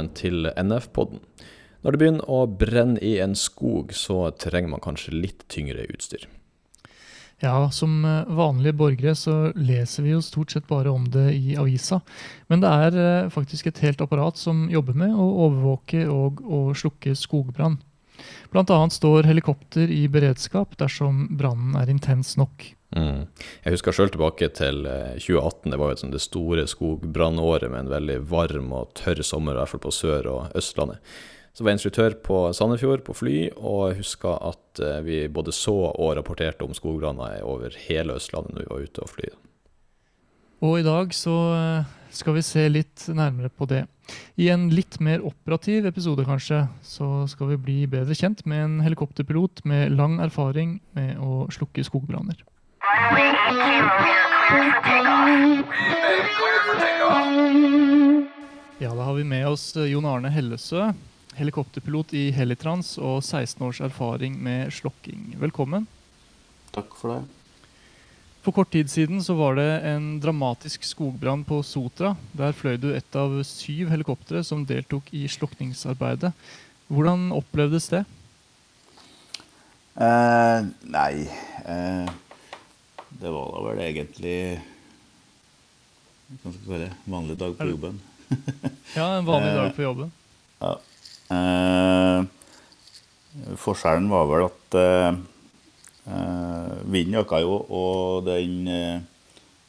Velkommen til NF-podden. Når det begynner å brenne i en skog, så trenger man kanskje litt tyngre utstyr. Ja, som eh, vanlige borgere så leser vi jo stort sett bare om det i avisa. Men det er eh, faktisk et helt apparat som jobber med å overvåke og å slukke skogbrann. Annet står helikopter i beredskap dersom brannen er intens nok. Mm. Jeg husker sjøl tilbake til 2018. Det var jo det store skogbrannåret med en veldig varm og tørr sommer, i hvert fall på Sør- og Østlandet. Så var jeg instruktør på Sandefjord på fly, og jeg husker at eh, vi både så og rapporterte om skogbranner over hele Østlandet når vi var ute og fly. Og i dag så eh, skal vi se litt nærmere på det. I en litt mer operativ episode kanskje, så skal vi bli bedre kjent med en helikopterpilot med lang erfaring med å slukke skogbranner. Ja, da har vi med oss eh, Jon Arne Hellesø, helikopterpilot i Helitrans og 16 års erfaring med slokking. Velkommen. Takk for det. For kort tid siden så var det en dramatisk skogbrann på Sotra. Der fløy du et av syv helikoptre som deltok i slukningsarbeidet. Hvordan opplevdes det? Eh, nei eh, Det var da vel egentlig Hva skal vi kalle det? Vanlig dag på jobben. ja, en vanlig dag på jobben. Ja. Eh, forskjellen var vel at eh, eh, vinden øka jo, og den, eh,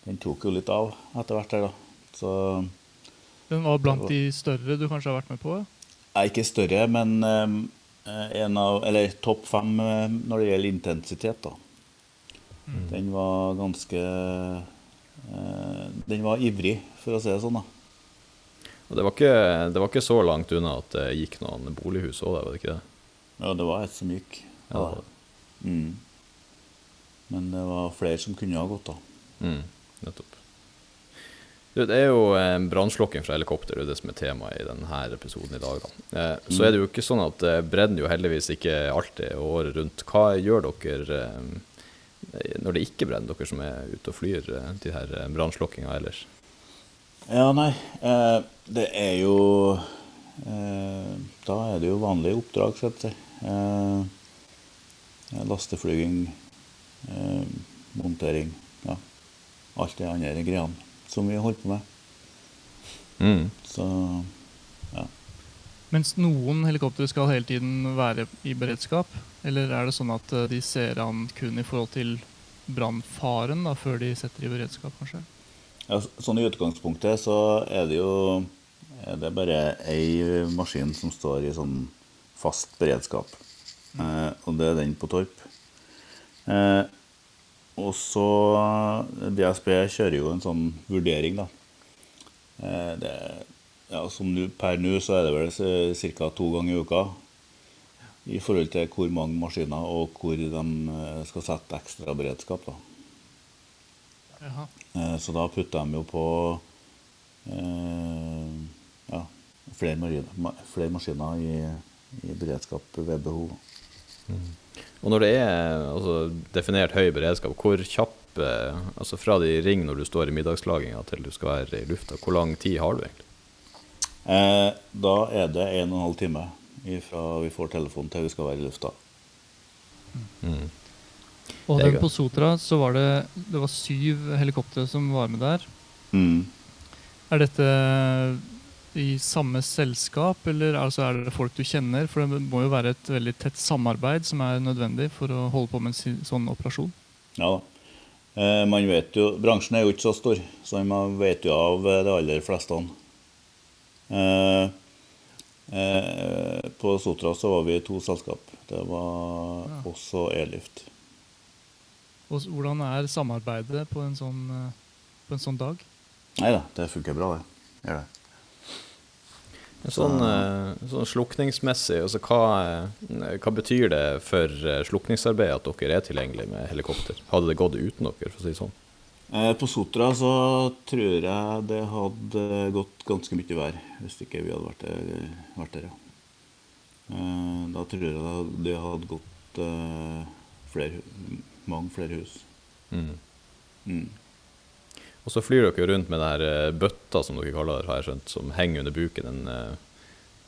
den, tok jo litt av etter hvert. her da. Så, den var blant de større du kanskje har vært med på? Nei, ikke større, men eh, en av, eller topp fem eh, når det gjelder intensitet. da. Mm. Den var ganske Den var ivrig, for å si det sånn. da. Og det var, ikke, det var ikke så langt unna at det gikk noen bolighus òg der, var det ikke det? Ja, det var et som gikk. Ja. det Mm. Men det var flere som kunne ha gått, da. Mm, nettopp. Du, det er jo eh, fra helikopter det er det som er temaet i denne episoden i dag. Da. Eh, så mm. er det jo ikke sånn at det brenner jo heldigvis ikke alltid året rundt. Hva gjør dere eh, når det ikke brenner, dere som er ute og flyr eh, de her eh, brannslukkinga ellers? Ja, nei. Eh, det er jo eh, Da er det jo vanlige oppdrag, skal jeg. Eh, lasteflyging, eh, montering. Ja. Alt det andre greiene som vi holder på med. Mm. Så ja. Mens noen helikoptre skal hele tiden være i beredskap? Eller er det sånn at eh, de ser an kun i forhold til brannfaren før de setter i beredskap, kanskje? Ja, sånn I utgangspunktet så er det jo er det bare ei maskin som står i sånn fast beredskap. Eh, og det er den på Torp. Eh, og så DSB kjører jo en sånn vurdering, da. Eh, det, ja, som nu, per nå så er det vel ca. to ganger i uka. I forhold til hvor mange maskiner og hvor de eh, skal sette ekstra beredskap. da. Eh, så da putter de jo på eh, ja, flere, mariner, flere maskiner i, i, beredskap ved behov. Mm. Og når det er altså, definert høy beredskap, hvor kjapp eh, altså Fra de ringer når du står i middagslaginga til du skal være i lufta, hvor lang tid har du egentlig? Eh, da er det en og en halv time fra vi får telefon til vi skal være i lufta. Mm. Og den på Sotra så var det, det var syv helikoptre som var med der. Mm. Er dette i samme selskap, eller altså er det folk du kjenner? For det må jo være et veldig tett samarbeid som er nødvendig for å holde på med en sånn operasjon. Ja da. Eh, man vet jo, Bransjen er jo ikke så stor, så man vet jo av de aller fleste. Eh, eh, på Sotra så var vi to selskap. Det var ja. også Airlift. Og hvordan er samarbeidet på en sånn, eh, på en sånn dag? Nei da, det funker bra, det. Gjør det. Sånn, eh, sånn slukningsmessig, altså hva, eh, hva, betyr det for slukningsarbeidet at dere er tilgjengelig med helikopter? Hadde det gått uten dere, for å si det sånn? På Sotra så tror jeg det hadde gått ganske mye vær hvis ikke vi hadde vært der. Vært der ja. Da tror jeg det hadde gått flere mange flere hus. Mm. Mm. Og så flyr dere rundt med den her eh, bøtta, som dere kaller det, har jeg skjønt, som henger under buken. En, eh,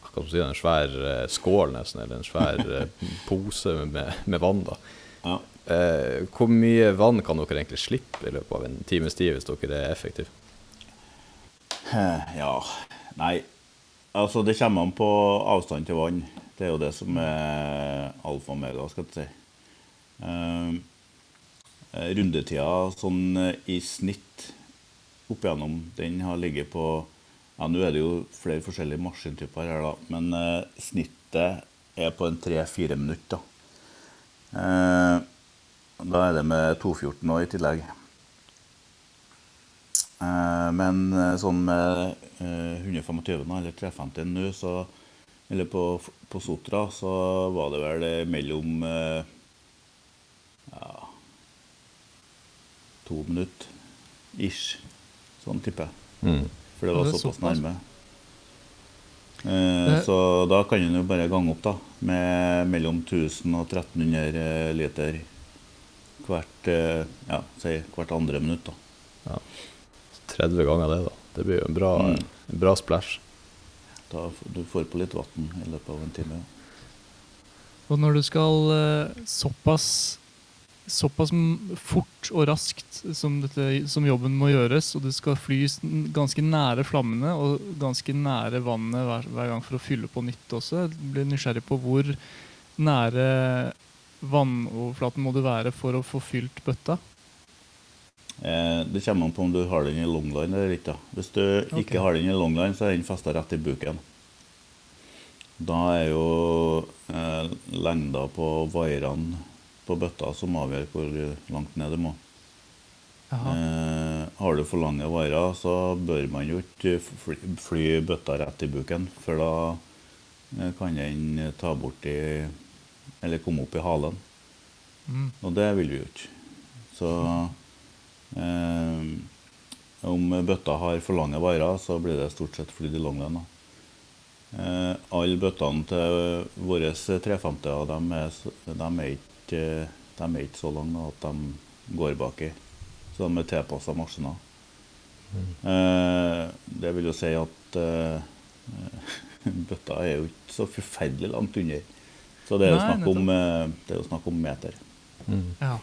hva skal man si, en svær eh, skål, nesten, eller en svær eh, pose med, med vann. da. Ja. Eh, hvor mye vann kan dere egentlig slippe i løpet av en times tid, hvis dere er effektive? Eh, Ja, nei Altså, det kommer an på avstand til vann. Det er jo det som er alfa og omega, skal jeg si. Eh, eh, rundetida sånn eh, i snitt opp igjennom, den har ligget på Ja, nå er det jo flere forskjellige maskintyper her, da, men eh, snittet er på en tre-fire minutter. da. Eh, da er det med 214 nå i tillegg. Eh, Men eh, sånn med eh, 125 eller 350 nå, så Eller på, på Sotra, så var det vel eh, mellom eh, Ja To minutter ish. Sånn tipper jeg. Mm. For det var det såpass såpass. nærme. Eh, så da kan en jo bare gange opp, da. Med mellom 1000 og 1300 liter hvert eh, Ja, si hvert andre minutt, da. 30 ganger det, da. Det blir jo en bra, Mm. en bra splash. Da du får på litt vann i løpet av en time. ja. Og når du skal eh, såpass såpass fort og raskt som, dette, som jobben må gjøres, og du skal fly ganske nære flammene og ganske nære vannet hver, hver gang for å fylle på nytt også. Jeg blir nysgjerrig på hvor nære vannoverflaten må du være for å få fylt bøtta? Eh, det kommer an på om du har den i longline eller ikke. Hvis du okay. ikke har den i longline, så er den festa rett i buken. Da er jo eh, lengda på vaierne på bøtta som avgjør hvor langt ned du må. Eh, har du for lange vaiere, så bør man jo ikke fly, fly bøtta rett i buken, for da eh, kan den ta bort i Eller komme opp i halen. Mm. Og det vil vi jo ikke. Så eh, om bøtta har for lange varer, så blir det stort sett flydd i longline. da. Eh, alle bøttene til våre 350 de er, de er, ikke, de er ikke så lange at de går baki. Så de er tilpassa maskiner. Eh, det vil jo si at eh, bøtta er jo ikke så forferdelig langt under. Så det er jo Nei, snakk om, eh, det er jo snakk om meter. Mm. Ja.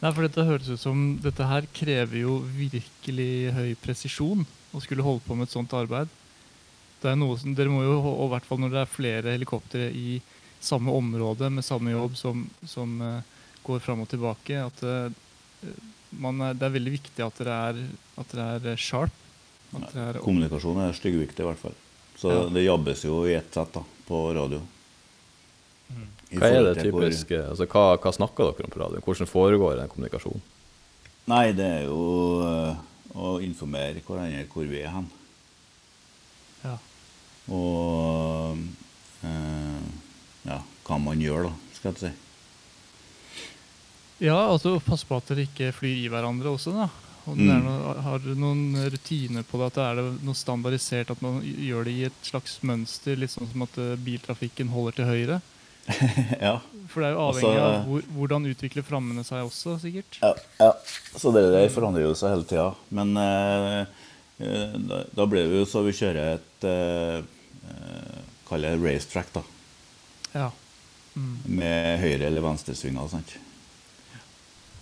Nei, for dette høres ut som Dette her krever jo virkelig høy presisjon å skulle holde på med et sånt arbeid. Det er noe som, Dere må jo, og i hvert fall når det er flere helikoptre i samme område med samme jobb som, som eh, går fram og tilbake, at eh, man er, det er veldig viktig at dere er, at dere er sharp. At dere er, Kommunikasjon er styggviktig, i hvert fall. Så Ja. det jobbes jo i ett sett da, på radio. Mm. Hva er det til hvor- typiske, altså hva, hva snakker dere om på radioen? Hvordan foregår den kommunikasjonen? Nei, det er jo eh, å informere hverandre hvor vi er hen. ja. Og øh, ja, hva man gjør, da, skal jeg si. Ja, altså passe på at dere ikke flyr i hverandre også, da. Og det er Mm. noe, har dere noen rutiner på det? At det er det noe standardisert at man gjør det i et slags mønster, litt sånn som at eh, biltrafikken holder til høyre? ja. For det er jo Altså, avhengig av hvor, hvordan utvikler flammene seg også, sikkert. Ja, ja. Så det der forandrer jo seg hele tida. Men eh, eh, da, da blir det jo så vi kjører et eh, eh, Kall det racetrack, da. Ja. Mm. Med høyre- eller venstresvinger. Sant?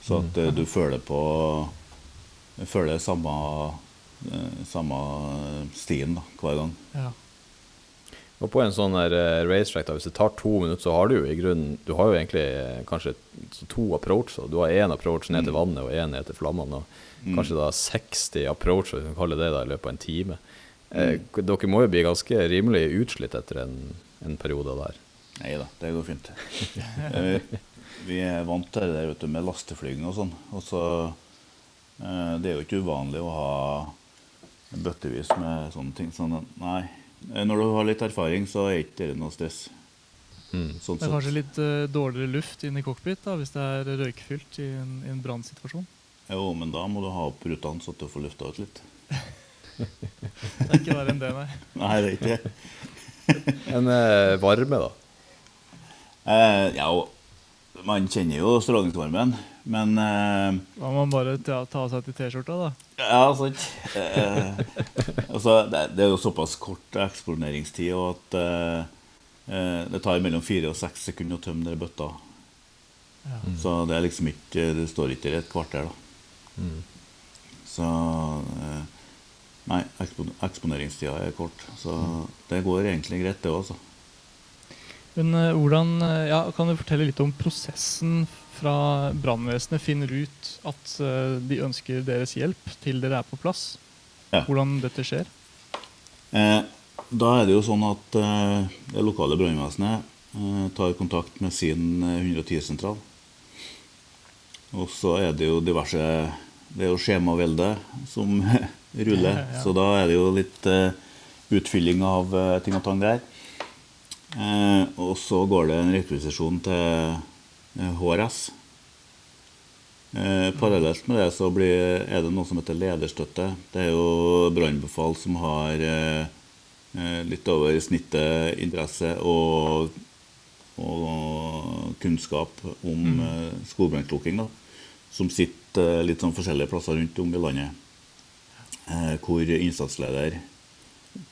Så at eh, du føler på føler samme, eh, samme stien da, hver gang. ja. Og på en sånn her uh, racetrack, da, hvis det tar to minutter, så har du jo i grunnen Du har jo egentlig uh, kanskje to approacher. Du har én approach ned til vannet og én ned til flammene. Og kanskje da 60 approacher, hvis vi kan kalle det det, da, i løpet av en time. Eh, dere må jo bli ganske rimelig utslitt etter en, en periode der. Nei da, det går fint. Eh, Vi er vant til det der, vet du, med lasteflyging og sånn. Og så eh, Det er jo ikke uvanlig å ha bøttevis med sånne ting. Sånn, nei. Eh, Når du har litt erfaring, så er ikke det noe stress. Mm. Sånn Det er kanskje litt uh, dårligere luft inn i cockpit da, hvis det er røykfylt i en, i en brannsituasjon. Jo, men da må du ha opp rutene så du får lufta ut litt. Det er ikke verre enn det, nei. Nei, det er ikke det. En uh, varme, da. Uh, ja, man kjenner jo strålingsvarmen, men eh, må man bare ta, ta seg til T-skjorta, da. Ja, sant. Uh, altså, det, det er jo såpass kort eksponeringstid og at uh, eh, det tar mellom fire og seks sekunder å tømme den bøtta. Ja. Så det er liksom ikke Det står ikke i et kvarter, da. Mm. Så eh, Nei, ekspon eksponeringstida er kort. Så det går egentlig greit, det også. Men eh, hvordan, eh, ja, Kan du fortelle litt om prosessen fra brannvesenet finner ut at eh, de ønsker deres hjelp, til dere er på plass? Ja. Hvordan dette skjer? Eh, da er det jo sånn at eh, det lokale brannvesenet eh, tar kontakt med sin eh, 110-sentral. Og så er det jo diverse Det er jo skjemavelde som ruller. Ja, ja. Så da er det jo litt utfylling av ting og tang der. Eh, og så går det en rekvisisjon til eh, HRS. Eh, parallelt med det så blir, er det noe som heter lederstøtte. Det er jo brannbefal som har eh, eh, litt over snittet interesse og, og kunnskap om eh, skogbrannslukking. Som sitter eh, litt sånn forskjellige plasser rundt om i landet. Eh, hvor innsatsleder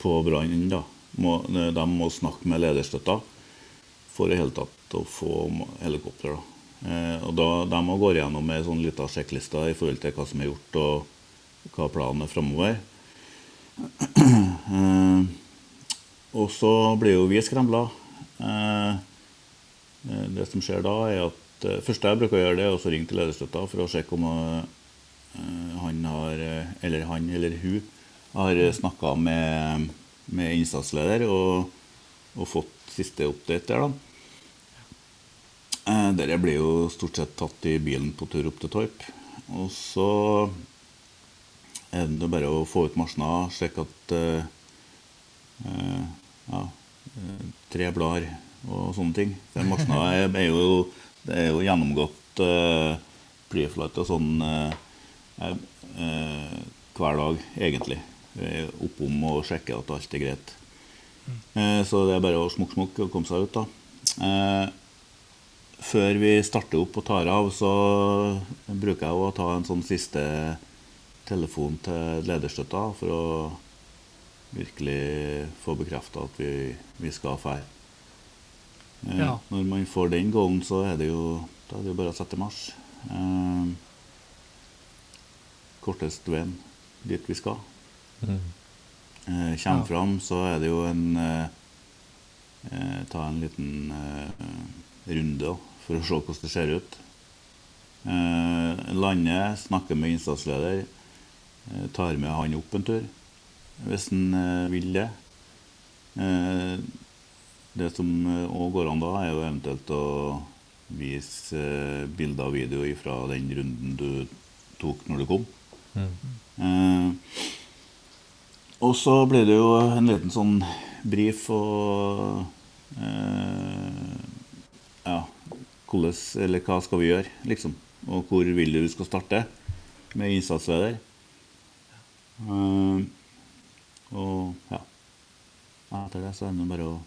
på brannen da, må, de må snakke med lederstøtta for i hele tatt å få helikopter. da. Eh, og da, De må gå gjennom en sånn liten sjekkliste i forhold til hva som er gjort og hva planen er framover. Eh, og så blir jo vi skremla. Eh, eh, det som skjer da, er at det første jeg bruker å gjøre, det er å ringe til lederstøtta for å sjekke om eh, han har, eh, eller han eller hun har snakka med, med innsatsleder og, og fått siste update der. da. Eh, Dere blir jo stort sett tatt i bilen på tur opp til Torp. Og så er det bare å få ut marsjene, sjekke at uh, ja, tre blader og sånne ting. Den Marsjene er, er, jo, det er jo gjennomgått uh, pre-flight og sånn uh, hver dag, egentlig. Er Oppom og sjekke at alt er greit. Eh, så det er bare å smukke smukke og komme seg ut, da. Eh, før vi starter opp og tar av, så bruker jeg å ta en sånn siste telefon til lederstøtta for å virkelig få bekrefta at vi, vi skal dra. Eh, Ja. Når man får den gåen, så er det jo, da er det jo bare å sette marsj. Eh, kortest veien dit vi skal. Mm. Eh, kommer Ja. fram, så er det jo en eh, eh, Ta en liten eh, runde for å se hvordan det ser ut. Eh, lander, snakker med innsatsleder, eh, tar med han opp en tur hvis han eh, vil det. Eh, det som òg går an da, er jo eventuelt å vise eh, bilder og video fra den runden du tok når du kom. Mm. Eh, og så ble det jo en liten sånn brief og eh, Ja, hvordan Eller hva skal vi gjøre, liksom? Og hvor vil du vi skal starte med innsatsleder? Eh, og ja. Etter det så er det bare å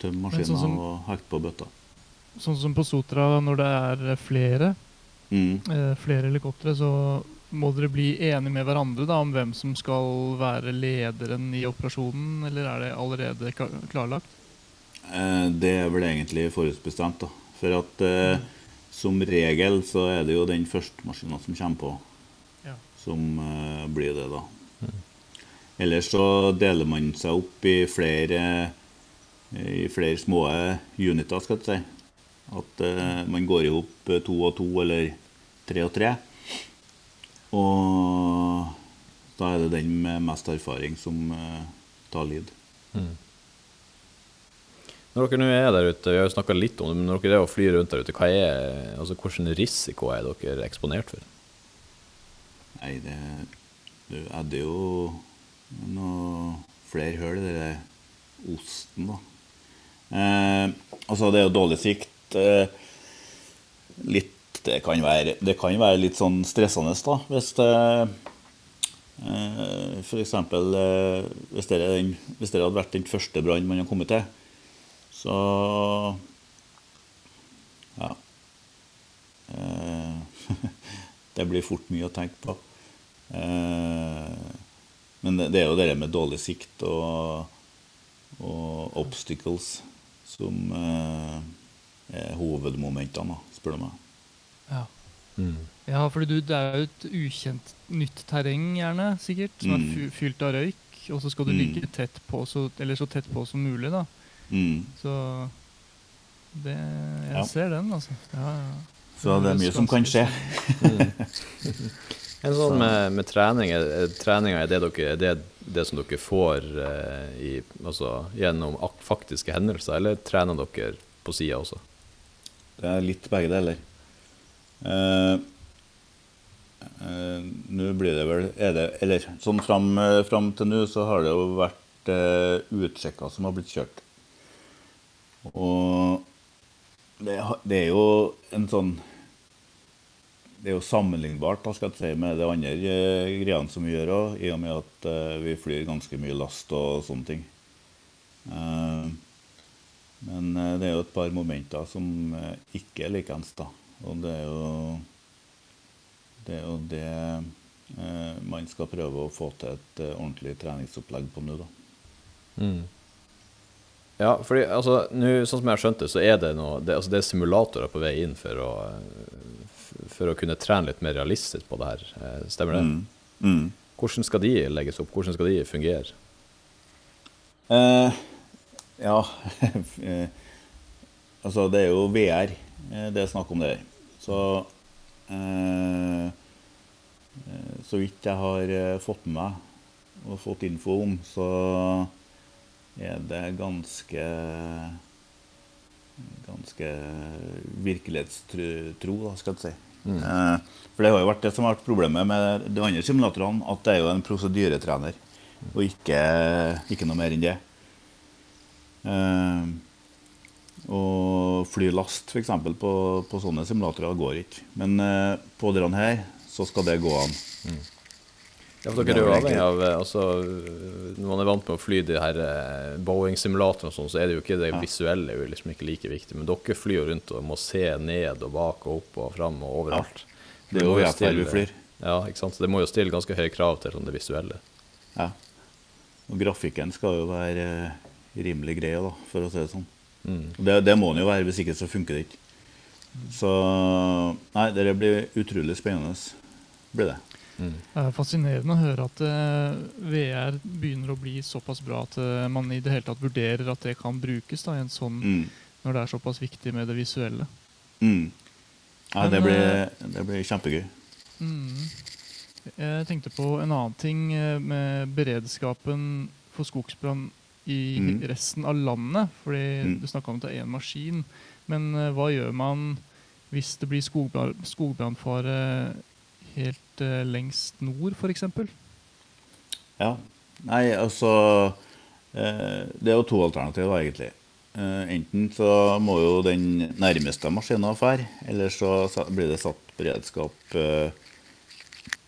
tømme maskinen sånn som- og hekte på bøtta. Sånn som på Sotra, når det er flere, Mm. eh, flere helikoptre, så må dere bli enige med hverandre da, om hvem som skal være lederen i operasjonen, eller er det allerede klarlagt? Eh, Det er vel egentlig forutbestemt. da. For at eh, som regel så er det jo den første maskinen som kommer på, Ja. som eh, blir det, da. Ellers så deler man seg opp i flere, i flere små uniter, skal jeg si. At eh, man går i hop eh, to og to, eller tre og tre. Og da er det den med mest erfaring som eh, tar lyd. Mm. Når dere nå er der ute, vi har jo snakka litt om det, men når dere er og flyr rundt der ute, hva er, altså, hvilken risiko er dere eksponert for? Nei, det, det er jo noe flere hull i den osten, da. Eh, altså, det er jo dårlig sikt. Eh, litt det kan, være, det kan være litt sånn stressende, da, hvis det eh, eksempel eh, hvis, er den- hvis det hadde vært den første brannen man har kommet til, så Ja. Eh, det blir fort mye å tenke på. Men det, det er jo det med dårlig sikt og, og obstacles som er hovedmomentene, spør du meg. Ja. Mm. ja, for du, det er jo et ukjent nytt terreng, gjerne, sikkert, som Mm. er fylt av røyk. Og så skal du Mm. ligge tett på, så, eller så tett på som mulig, da. Mm. Så det Jeg Ja. ser den, altså. Ja, ja. Så det er mye som kan skje. En sånn med, med trening, treninga er det, dere, er det det som dere får eh, i, altså, gjennom ak faktiske hendelser, eller trener dere på sida også? Det er litt begge deler. Eh, eh, nå blir det vel det, Eller sånn fram, eh, fram til nå så har det jo vært eh, utsjekker som har blitt kjørt. Og det, det er jo en sånn Det er jo sammenlignbart da, skal jeg si, med det andre eh, greiene som vi gjør òg, i og med at eh, vi flyr ganske mye last og sånne ting. Eh, men det er jo et par momenter som ikke er likeens, da. Og det er jo det, er jo det eh, man skal prøve å få til et eh, ordentlig treningsopplegg på nå, da. Mm. Ja, fordi altså, nu, sånn som jeg har skjønt det, så er det noe det, altså, det er simulatorer på vei inn for å, for å kunne trene litt mer realistisk på det her. Eh, Stemmer det? Mm. Mm. Hvordan skal de legges opp? Hvordan skal de fungere? Eh, ja eh, Altså, det er jo VR det er snakk om der. Så eh, eh, Så vidt jeg har eh, fått med meg og fått info om, så er det ganske Ganske virkelighetstro, da, skal jeg si. Eh, for det har jo vært det som har vært problemet med de andre simulatorene, at det er jo en prosedyretrener, og ikke, ikke noe mer enn det. Eh, og fly last, f.eks., på, på sånne simulatorer går ikke. Men eh, på denne her så skal det gå an. Ja, for dere er jo avhengig av eh, altså, Når man er vant med å fly de her eh, Boeing-simulatorene, og sånn, så er det jo ikke det Ja. visuelle er jo liksom ikke like viktig. Men dere flyr jo rundt og må se ned og bak og opp og fram og overalt. Det er jo VFR vi flyr. Ja, ikke sant? Så det må jo stille ganske høye krav til sånn det visuelle. Ja. Og grafikken skal jo være eh, rimelig grei, da, for å si det sånn. Mm. Det, det må den jo være, hvis ikke så funker det ikke. Så Nei, det blir utrolig spennende. Blir det. Mm. Det er fascinerende å høre at eh, VR begynner å bli såpass bra at eh, man i det hele tatt vurderer at det kan brukes da, i en sånn, Mm. når det er såpass viktig med det visuelle. Mm. Ja, Men, det blir, eh, det blir kjempegøy. Mm. Jeg tenkte på en annen ting med beredskapen for skogsbrann i Mm. resten av landet. Fordi Mm. du snakka om at det er én maskin. Men uh, hva gjør man hvis det blir skogbra- skogbrannfare helt uh, lengst nord, f.eks.? Ja. Nei, altså uh, Det er jo to alternativer, egentlig. Enten så må jo den nærmeste maskinen fære, eller så blir det satt beredskap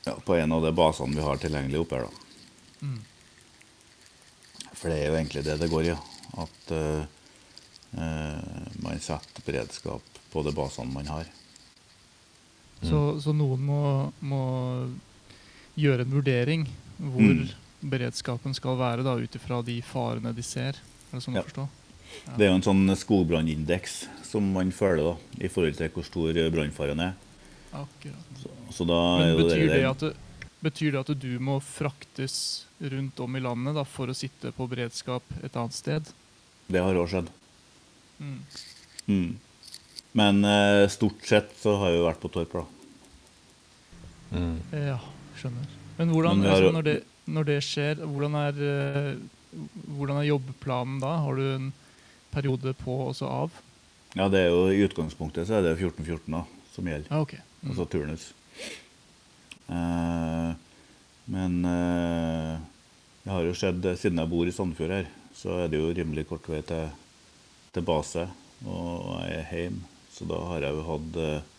ja, på en av de basene vi har tilgjengelig oppe her. da. Mm. For det er jo egentlig det det går i. Ja. At eh, man setter beredskap på de basene man har. Så, så noen må, må gjøre en vurdering hvor Mm. beredskapen skal være, da, ut ifra de farene de ser. Er det sånn Ja. å forstå? Ja. Det er jo en sånn skogbrannindeks som man følger da, i forhold til hvor stor brannfaren er. Akkurat. Så, så da Men betyr det, det at det, betyr det at du må fraktes rundt om i landet da, for å sitte på beredskap et annet sted? Det har òg skjedd. Mm. Mm. Men eh, stort sett så har jeg jo vært på Torp, da. Mm. Ja, skjønner. Men hvordan, Men har altså, når, det, når det skjer, hvordan er, eh, hvordan er jobbplanen da? Har du en periode på og så av? Ja, det er jo I utgangspunktet så er det 14-14 da, som gjelder. Ah, okay. Mm. Altså turnus. Eh, men eh, det har jo skjedd, siden jeg bor i Sandefjord her, så er det jo rimelig kort vei til, til base. Og jeg er hjemme, så da har jeg jo hatt eh,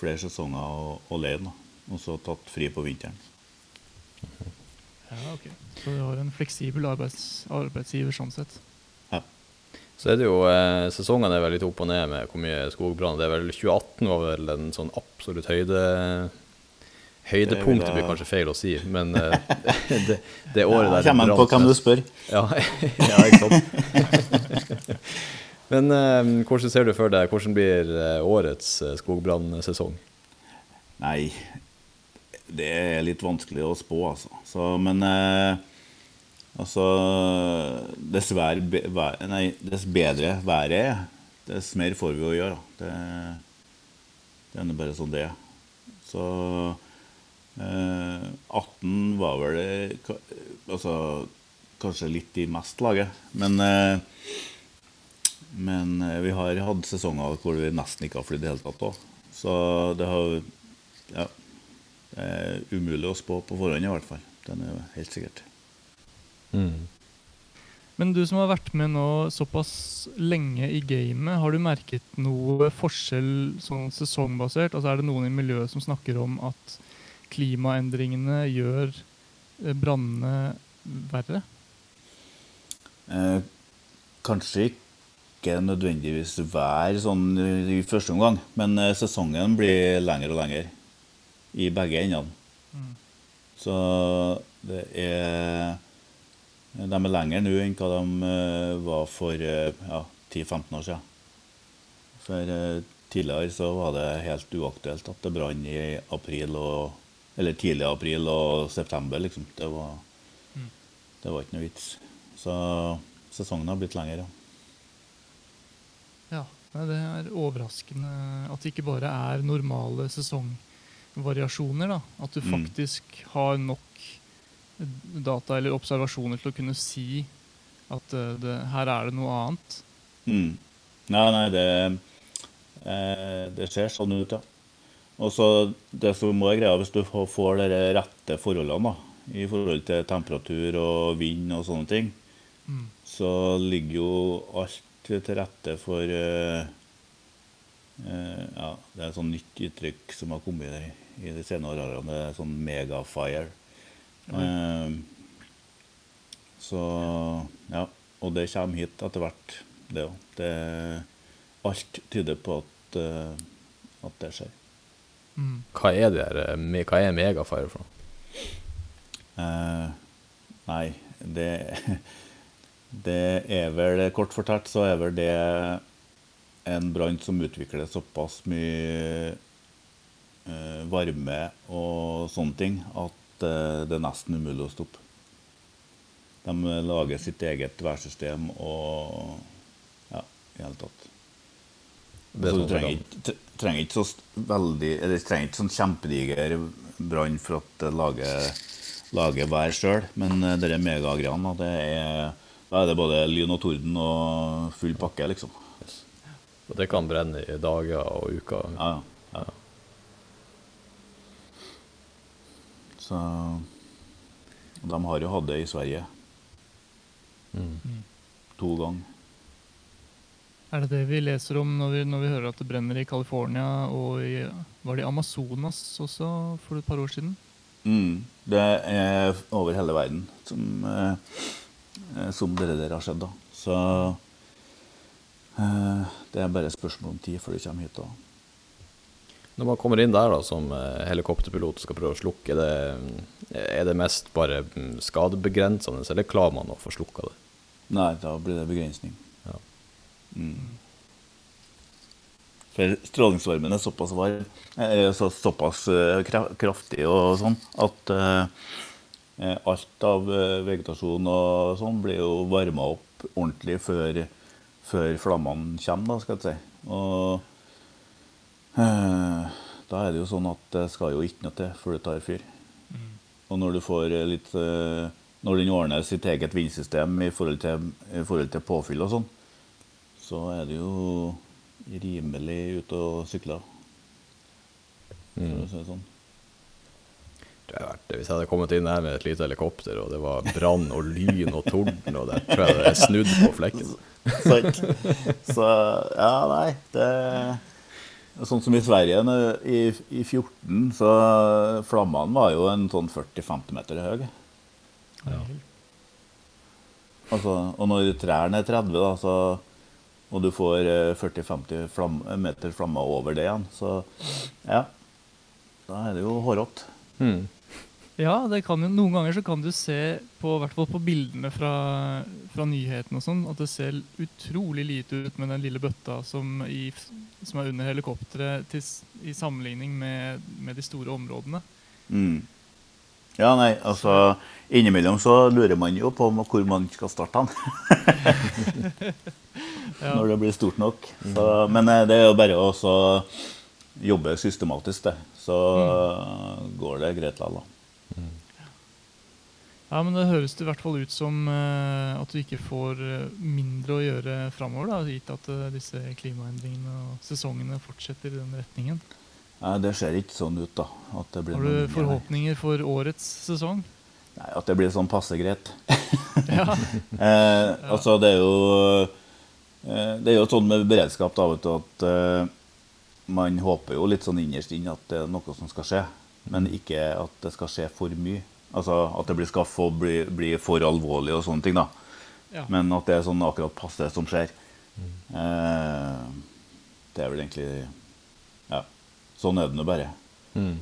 flere sesonger alene. Og så tatt fri på vinteren. Ja, ok. Så du har en fleksibel arbeids, arbeidsgiver sånn sett? Så er det jo eh, Sesongene er vel litt opp og ned med hvor mye skogbrann. Det er vel 2018 var vel en sånn absolutt høyde Høydepunkt Det vil jeg- blir kanskje feil å si, men eh, det, det året Ja, der kommer an på hvem du spør. Ja, ja ikke sant. Men eh, hvordan ser du for deg Hvordan blir eh, årets skogbrannsesong? Nei, det er litt vanskelig å spå, altså. Så, men altså Dess, bedre været er, dess mer får vi å gjøre. Det, det er bare sånn det er. Så 18 var vel det, altså, kanskje litt i mest laget, men eh, men eh, vi har hatt sesonger hvor vi nesten ikke har flydd i det hele tatt òg. Så det har Ja. Det er umulig å spå på forhånd, i hvert fall. Den er helt sikkert. Mm. Men du som har vært med nå såpass lenge i gamet, har du merket noe forskjell sånn sesongbasert? Altså Er det noen i miljøet som snakker om at klimaendringene gjør eh, brannene verre? Eh, kanskje ikke nødvendigvis vær sånn i første omgang, men eh, sesongen blir lengre og lengre i begge endene. Mm. Så det er De er lenger nå enn hva de eh, var for ja, 10-15 år siden. For tidligere så var det helt uaktuelt at det brant i april og Eller tidlig april og september, liksom. Det var, Mm. det var ikke noe vits. Så sesongen har blitt lengre, ja. Ja, Det er overraskende at det ikke bare er normale sesongvariasjoner. da. At du Mm. faktisk har nok data eller observasjoner til å kunne si at eh, det, her er det noe annet. Mm. Nei, nei, det, eh, det ser sånn ut, ja. Og så det som være greia, hvis du får- de rette forholdene, da, i forhold til temperatur og vind og sånne ting, Mm. så ligger jo alt til rette for uh, uh, Ja, det er et sånn nytt uttrykk som har kommet i, i de senere årene. Det er sånn megafire. Eh, så ja. Og det kommer hit etter hvert, det òg. Alt tyder på at, at det skjer. Hva er det her, eh, hva er megafire for noe? Uh, nei, det Det er vel Kort fortalt så er vel det en brann som utvikler såpass mye uh, varme og sånne ting at uh, det er nesten umulig å stoppe. De lager sitt eget værsystem og Ja, i hele tatt. Det er Så sånn du trenger ikke, trenger ikke så veldig Eller trenger ikke sånn kjempediger brann for at det lager, lager vær sjøl, men eh, det er Da er det både lyn og torden og full pakke, liksom. Og det kan brenne i dager og uker. Ja, ja. ja. Så De har jo hatt det i Sverige Mm. to ganger. Er det det vi leser om når vi, når vi hører at det brenner i California og i Var det i Amazonas også for et par år siden? Mm. Det er over hele verden som, eh, som det der har skjedd. da. Så eh, det er bare et spørsmål om tid før det kommer hit. da. Når man kommer inn der da, som eh, helikopterpilot og skal prøve å slukke, det, er det mest bare mm, skadebegrensende, eller klarer man å få slukka det? Nei, da blir det begrensning. Mm. For strålingsvarmen er såpass varm, så, såpass eh, kraftig og sånn, at eh, eh, alt av eh, vegetasjon og sånn blir jo varma opp ordentlig før, før flammene kommer, da, skal jeg si. Og eh, da er det jo sånn at det skal jo ikke noe til før det tar fyr. Og når du får litt Når den ordner sitt eget vindsystem i forhold til, i forhold til påfyll og sånn, så er det jo rimelig ute og sykler. For Mm. å si det sånn. Det hadde vært, hvis jeg hadde kommet inn her med et lite helikopter, og det var brann og lyn og torden, og det tror jeg det er snudd på flekken. Sant? Så ja, nei det Sånn som i Sverige i, i 14, så flammene var jo en sånn 40-50 meter høy. Ja. Altså, og når trærne er 30, da, så og du får eh, 40-50 flam meter flammer over det igjen. Så ja, da er det jo hårete. Mm. Ja, det kan noen ganger så kan du se, på, i hvert fall på bildene fra, fra nyhetene og sånn, at det ser utrolig lite ut med den lille bøtta som, i, som er under helikopteret, i sammenligning med, med de store områdene. Mm. Ja, nei, altså Innimellom så lurer man jo på hvor man skal starte han. Ja. Når det blir stort nok. Så, men eh, det er jo bare å jobbe systematisk, det. Så går det greit likevel. da. Ja, men det høres i hvert fall ut som eh, at du ikke får eh, mindre å gjøre framover, gitt at disse klimaendringene og sesongene fortsetter i den retningen. Nei, det ser ikke sånn ut, da. At det blir Har du forhåpninger for årets sesong? Nei, At det blir sånn passe greit. Ja. Eh, altså, det er jo Det er jo sånn med beredskap da, vet du, at eh, man håper jo litt sånn innerst inn at det er noe som skal skje, men ikke at det skal skje for mye. Altså at det blir, skaffa og bli, bli for alvorlig og sånne ting, da. Ja. Men at det er sånn akkurat passe som skjer. Eh, det er vel egentlig Ja. Sånn er det nå bare. Mm.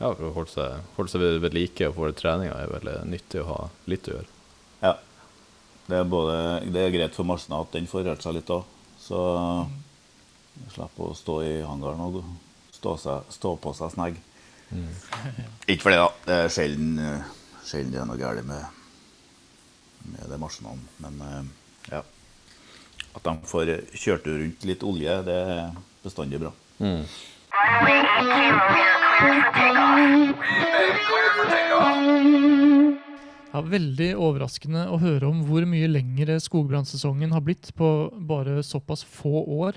Ja, for å holde seg, holde seg ved, ved like og få litt treninga er vel eh, nyttig å ha litt å gjøre. Ja. Det er, både, det er greit for maskina at den får rørt seg litt òg. Så slipper å stå i hangaren og stå, seg, stå på seg snegg. Ikke for det, da. Det er sjelden, sjelden det er noe galt med, med de maskinene. Men eh, ja. At de får kjørt rundt litt olje, det er bestandig bra. Mm. Runway 80 here, cleared for takeoff. Green cleared for takeoff. Ja, Veldig overraskende å høre om hvor mye lengre skogbrannsesongen har blitt på bare såpass få år,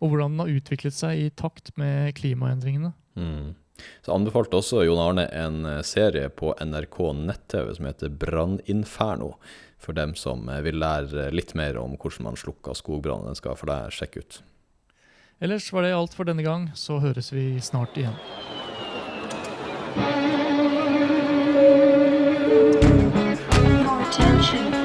og hvordan den har utviklet seg i takt med klimaendringene. Mm. Så anbefalte også Jon Arne en eh, serie på NRK nett-TV som heter Branninferno, for dem som eh, vil lære litt mer om hvordan man slukker skogbrann. Den skal for deg sjekke ut. Ellers var det alt for denne gang, så høres vi snart igjen. 吃